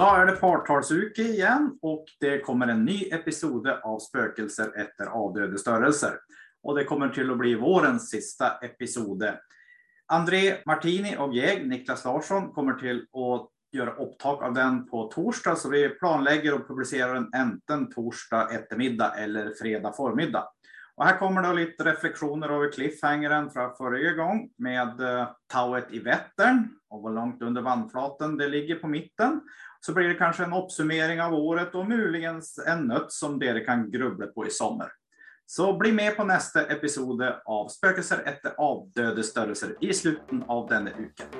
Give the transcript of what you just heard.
Då är det partalsuke igen och det kommer en ny episode av Spökelser efter avdöde störelser. Och det kommer till att bli vårens sista episode. André Martini och jag, Niklas Larsson, kommer till att göra upptag av den på torsdag, så vi planlägger och publicerar den enten torsdag eftermiddag eller fredag förmiddag. Och här kommer då lite reflektioner över cliffhangern från förra gång med eh, Tauet i Vättern och hur långt under vannflaten det ligger på mitten. Så blir det kanske en uppsummering av året och möjligen en nöt som det kan grubbla på i sommar. Så bli med på nästa episode av Spökelser efter avdöde störelser i slutet av denna uken.